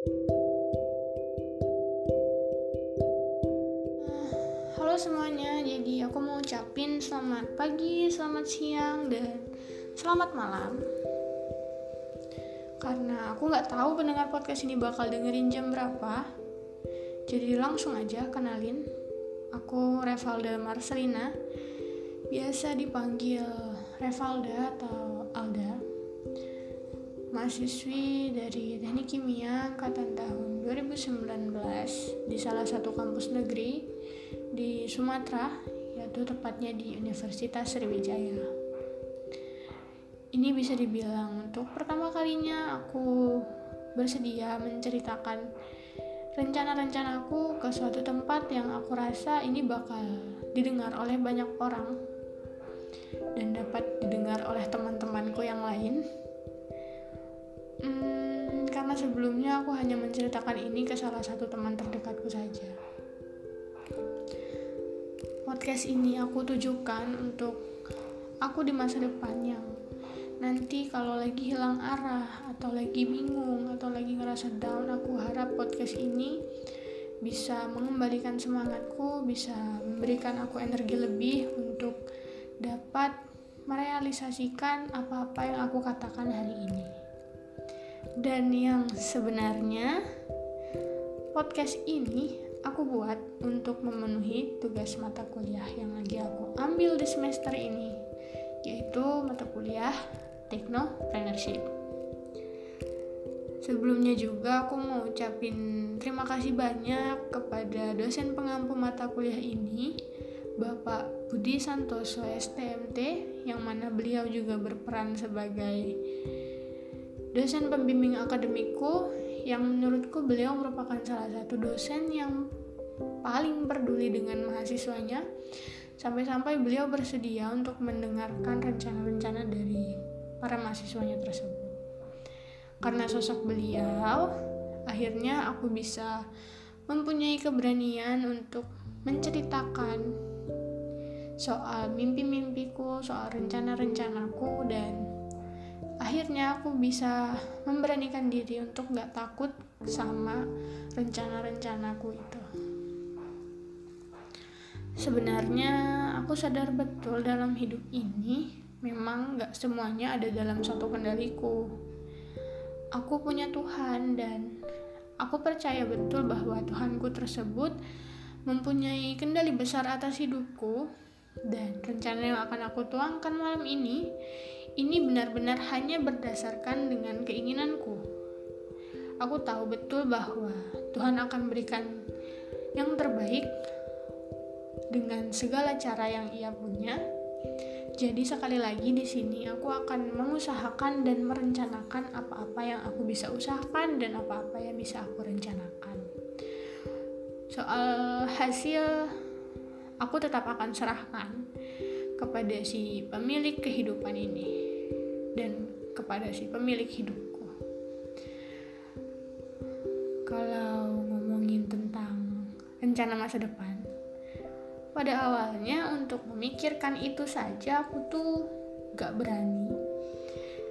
Halo semuanya, jadi aku mau ucapin selamat pagi, selamat siang, dan selamat malam. Karena aku nggak tahu pendengar podcast ini bakal dengerin jam berapa, jadi langsung aja kenalin. Aku Revalda Marcelina, biasa dipanggil Revalda atau. Mahasiswi dari Teknik Kimia angkatan tahun 2019 di salah satu kampus negeri di Sumatera, yaitu tepatnya di Universitas Sriwijaya. Ini bisa dibilang untuk pertama kalinya aku bersedia menceritakan rencana-rencana aku ke suatu tempat yang aku rasa ini bakal didengar oleh banyak orang dan dapat didengar oleh teman-temanku yang lain. Hmm, karena sebelumnya aku hanya menceritakan ini ke salah satu teman terdekatku saja. Podcast ini aku tujukan untuk aku di masa depan yang nanti kalau lagi hilang arah atau lagi bingung atau lagi ngerasa down aku harap podcast ini bisa mengembalikan semangatku bisa memberikan aku energi lebih untuk dapat merealisasikan apa-apa yang aku katakan hari ini dan yang sebenarnya podcast ini aku buat untuk memenuhi tugas mata kuliah yang lagi aku ambil di semester ini, yaitu mata kuliah Technopreneurship. Sebelumnya juga aku mau ucapin terima kasih banyak kepada dosen pengampu mata kuliah ini, Bapak Budi Santoso STMT, yang mana beliau juga berperan sebagai dosen pembimbing akademiku yang menurutku beliau merupakan salah satu dosen yang paling peduli dengan mahasiswanya sampai-sampai beliau bersedia untuk mendengarkan rencana-rencana dari para mahasiswanya tersebut. Karena sosok beliau, akhirnya aku bisa mempunyai keberanian untuk menceritakan soal mimpi-mimpiku, soal rencana-rencanaku, dan akhirnya aku bisa memberanikan diri untuk gak takut sama rencana-rencanaku itu. Sebenarnya aku sadar betul dalam hidup ini memang gak semuanya ada dalam satu kendaliku. Aku punya Tuhan dan aku percaya betul bahwa Tuhanku tersebut mempunyai kendali besar atas hidupku dan rencana yang akan aku tuangkan malam ini ini benar-benar hanya berdasarkan dengan keinginanku. Aku tahu betul bahwa Tuhan akan berikan yang terbaik dengan segala cara yang Ia punya. Jadi sekali lagi di sini aku akan mengusahakan dan merencanakan apa-apa yang aku bisa usahakan dan apa-apa yang bisa aku rencanakan. Soal hasil aku tetap akan serahkan kepada si pemilik kehidupan ini dan kepada si pemilik hidupku. Kalau ngomongin tentang rencana masa depan, pada awalnya untuk memikirkan itu saja aku tuh gak berani.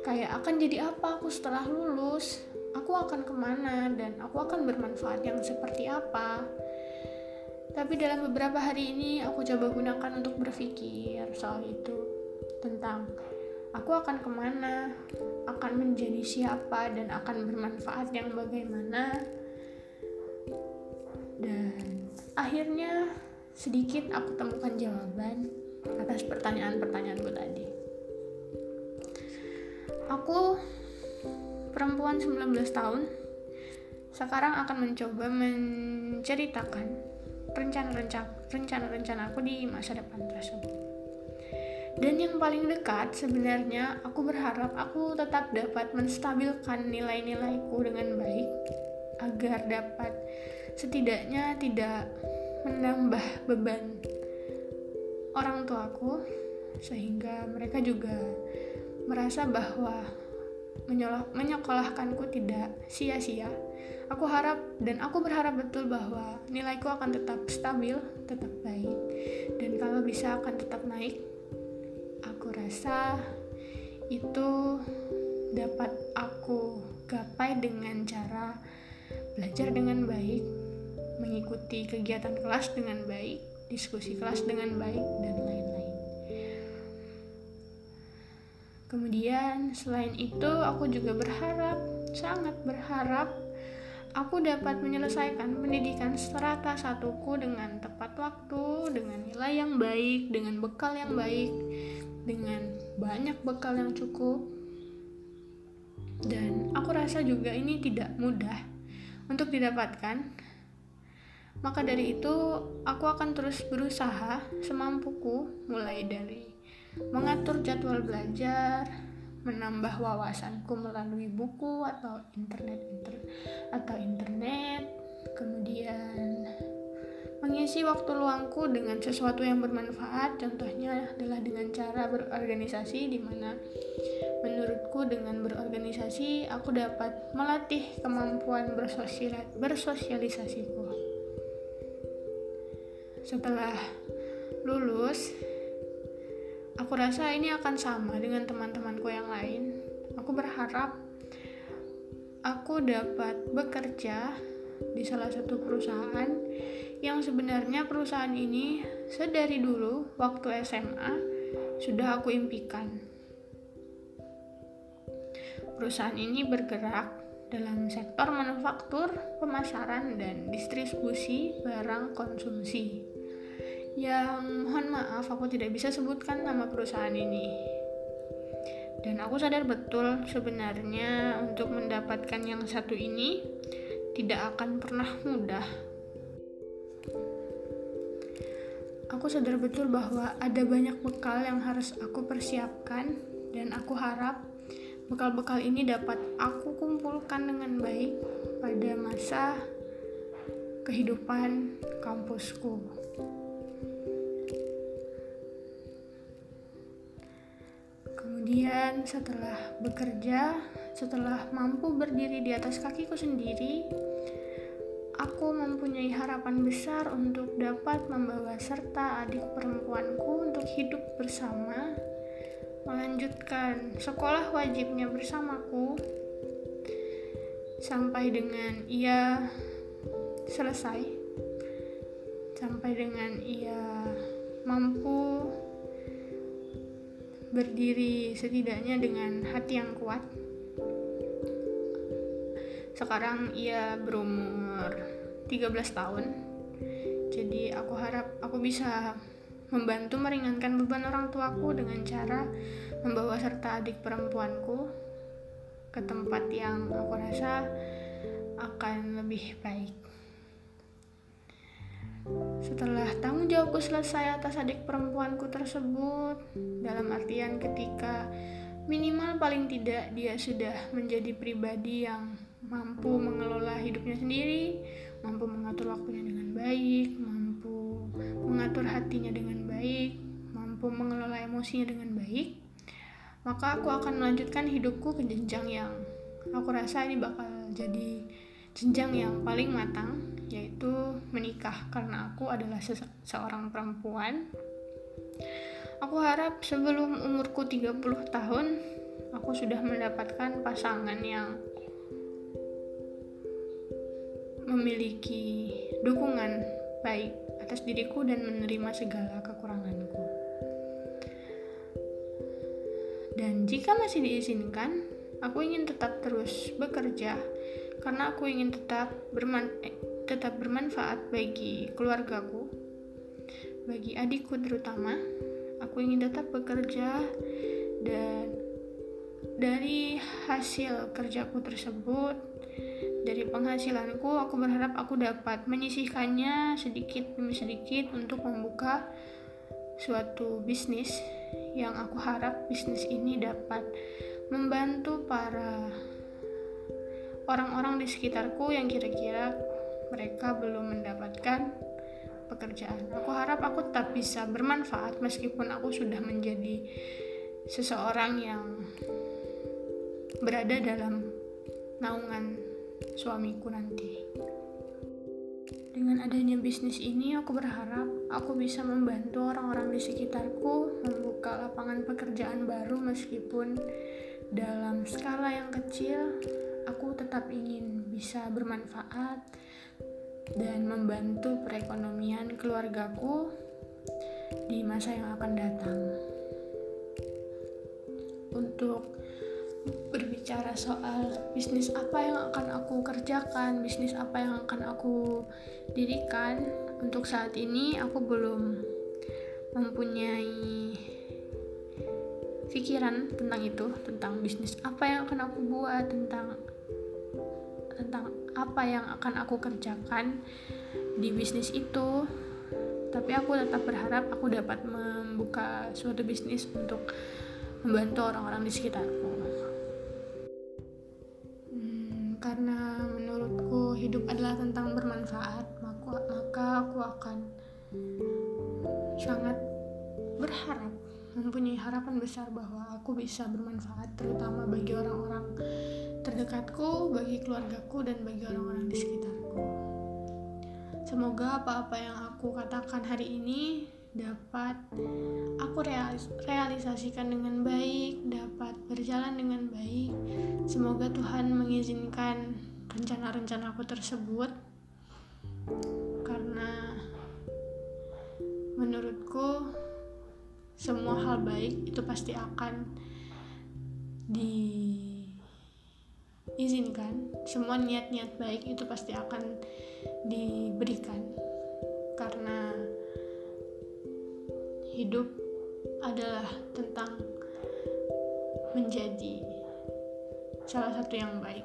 Kayak akan jadi apa aku setelah lulus, aku akan ke mana dan aku akan bermanfaat yang seperti apa tapi dalam beberapa hari ini aku coba gunakan untuk berpikir soal itu tentang aku akan ke mana, akan menjadi siapa dan akan bermanfaat yang bagaimana. Dan akhirnya sedikit aku temukan jawaban atas pertanyaan-pertanyaanku tadi. Aku perempuan 19 tahun sekarang akan mencoba menceritakan rencana-rencana aku di masa depan tersebut. Dan yang paling dekat sebenarnya aku berharap aku tetap dapat menstabilkan nilai-nilaiku dengan baik agar dapat setidaknya tidak menambah beban orang tuaku sehingga mereka juga merasa bahwa menyekolahkanku tidak sia-sia Aku harap dan aku berharap betul bahwa nilaiku akan tetap stabil, tetap baik, dan kalau bisa akan tetap naik. Aku rasa itu dapat aku gapai dengan cara belajar dengan baik, mengikuti kegiatan kelas dengan baik, diskusi kelas dengan baik, dan lain-lain. Kemudian, selain itu, aku juga berharap, sangat berharap, aku dapat menyelesaikan pendidikan serata satuku dengan tepat waktu, dengan nilai yang baik, dengan bekal yang baik, dengan banyak bekal yang cukup. Dan aku rasa juga ini tidak mudah untuk didapatkan. Maka dari itu, aku akan terus berusaha semampuku mulai dari mengatur jadwal belajar, menambah wawasanku melalui buku atau internet inter atau internet, mengisi waktu luangku dengan sesuatu yang bermanfaat. Contohnya adalah dengan cara berorganisasi di mana menurutku dengan berorganisasi aku dapat melatih kemampuan bersosialisasiku. Setelah lulus, Aku rasa ini akan sama dengan teman-temanku yang lain. Aku berharap aku dapat bekerja di salah satu perusahaan yang sebenarnya perusahaan ini sedari dulu waktu SMA sudah aku impikan. Perusahaan ini bergerak dalam sektor manufaktur, pemasaran, dan distribusi barang konsumsi yang mohon maaf aku tidak bisa sebutkan nama perusahaan ini. Dan aku sadar betul sebenarnya untuk mendapatkan yang satu ini tidak akan pernah mudah. Aku sadar betul bahwa ada banyak bekal yang harus aku persiapkan dan aku harap bekal-bekal ini dapat aku kumpulkan dengan baik pada masa kehidupan kampusku. Kemudian setelah bekerja, setelah mampu berdiri di atas kakiku sendiri, mempunyai harapan besar untuk dapat membawa serta adik perempuanku untuk hidup bersama, melanjutkan sekolah wajibnya bersamaku sampai dengan ia selesai, sampai dengan ia mampu berdiri setidaknya dengan hati yang kuat. Sekarang ia berumur 13 tahun. Jadi aku harap aku bisa membantu meringankan beban orang tuaku dengan cara membawa serta adik perempuanku ke tempat yang aku rasa akan lebih baik. Setelah tanggung jawabku selesai atas adik perempuanku tersebut, dalam artian ketika minimal paling tidak dia sudah menjadi pribadi yang mampu mengelola hidupnya sendiri, mampu mengatur waktunya dengan baik, mampu mengatur hatinya dengan baik, mampu mengelola emosinya dengan baik, maka aku akan melanjutkan hidupku ke jenjang yang aku rasa ini bakal jadi jenjang yang paling matang yaitu menikah. Karena aku adalah seorang perempuan. Aku harap sebelum umurku 30 tahun aku sudah mendapatkan pasangan yang memiliki dukungan baik atas diriku dan menerima segala kekuranganku dan jika masih diizinkan aku ingin tetap terus bekerja karena aku ingin tetap berman eh, tetap bermanfaat bagi keluargaku, bagi adikku terutama. Aku ingin tetap bekerja dan dari hasil kerjaku tersebut, dari penghasilanku, aku berharap aku dapat menyisihkannya sedikit demi sedikit untuk membuka suatu bisnis yang aku harap bisnis ini dapat membantu para orang-orang di sekitarku yang kira-kira mereka belum mendapatkan pekerjaan. Aku harap aku tetap bisa bermanfaat meskipun aku sudah menjadi seseorang yang berada dalam naungan suamiku nanti. Dengan adanya bisnis ini, aku berharap aku bisa membantu orang-orang di sekitarku membuka lapangan pekerjaan baru meskipun dalam skala yang kecil aku tetap ingin bisa bermanfaat dan membantu perekonomian keluargaku di masa yang akan datang. Untuk berbicara soal bisnis apa yang akan aku kerjakan, bisnis apa yang akan aku dirikan, untuk saat ini aku belum mempunyai pikiran tentang itu, tentang bisnis apa yang akan aku buat, tentang tentang apa yang akan aku kerjakan di bisnis itu. Tapi aku tetap berharap aku dapat membuka suatu bisnis untuk membantu orang-orang di sekitarku. Karena menurutku hidup adalah tentang bermanfaat, maka, aku akan sangat berharap mempunyai harapan besar bahwa aku bisa bermanfaat terutama bagi orang-orang terdekatku, bagi keluargaku dan bagi orang-orang di sekitarku. Semoga apa-apa yang aku katakan hari ini dapat aku realis realisasikan dengan baik, dapat berjalan dengan baik. Semoga Tuhan mengizinkan rencana-rencana aku tersebut. Karena menurutku semua hal baik itu pasti akan diizinkan. Semua niat-niat baik itu pasti akan diberikan. Karena hidup adalah tentang menjadi salah satu yang baik.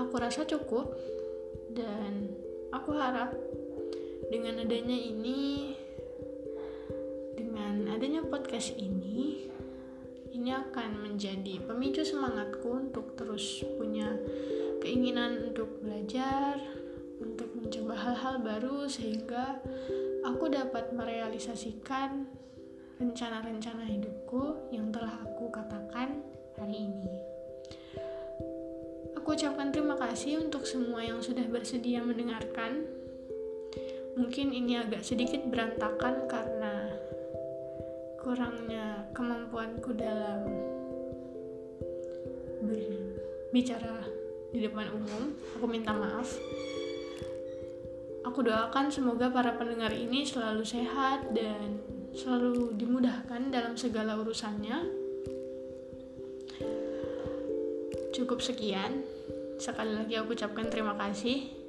Aku rasa cukup dan aku harap dengan adanya ini dengan adanya podcast ini ini akan menjadi pemicu semangatku untuk terus punya keinginan untuk belajar mencoba hal-hal baru sehingga aku dapat merealisasikan rencana-rencana hidupku yang telah aku katakan hari ini. Aku ucapkan terima kasih untuk semua yang sudah bersedia mendengarkan mungkin ini agak sedikit berantakan karena kurangnya kemampuanku dalam berbicara di depan umum. Aku minta maaf. Aku doakan semoga para pendengar ini selalu sehat dan selalu dimudahkan dalam segala urusannya. Cukup sekian. Sekali lagi aku ucapkan terima kasih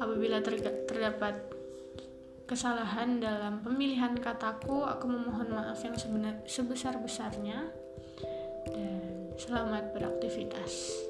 apabila terdapat kesalahan dalam pemilihan kataku, aku memohon maaf yang sebesar-besarnya dan selamat beraktivitas.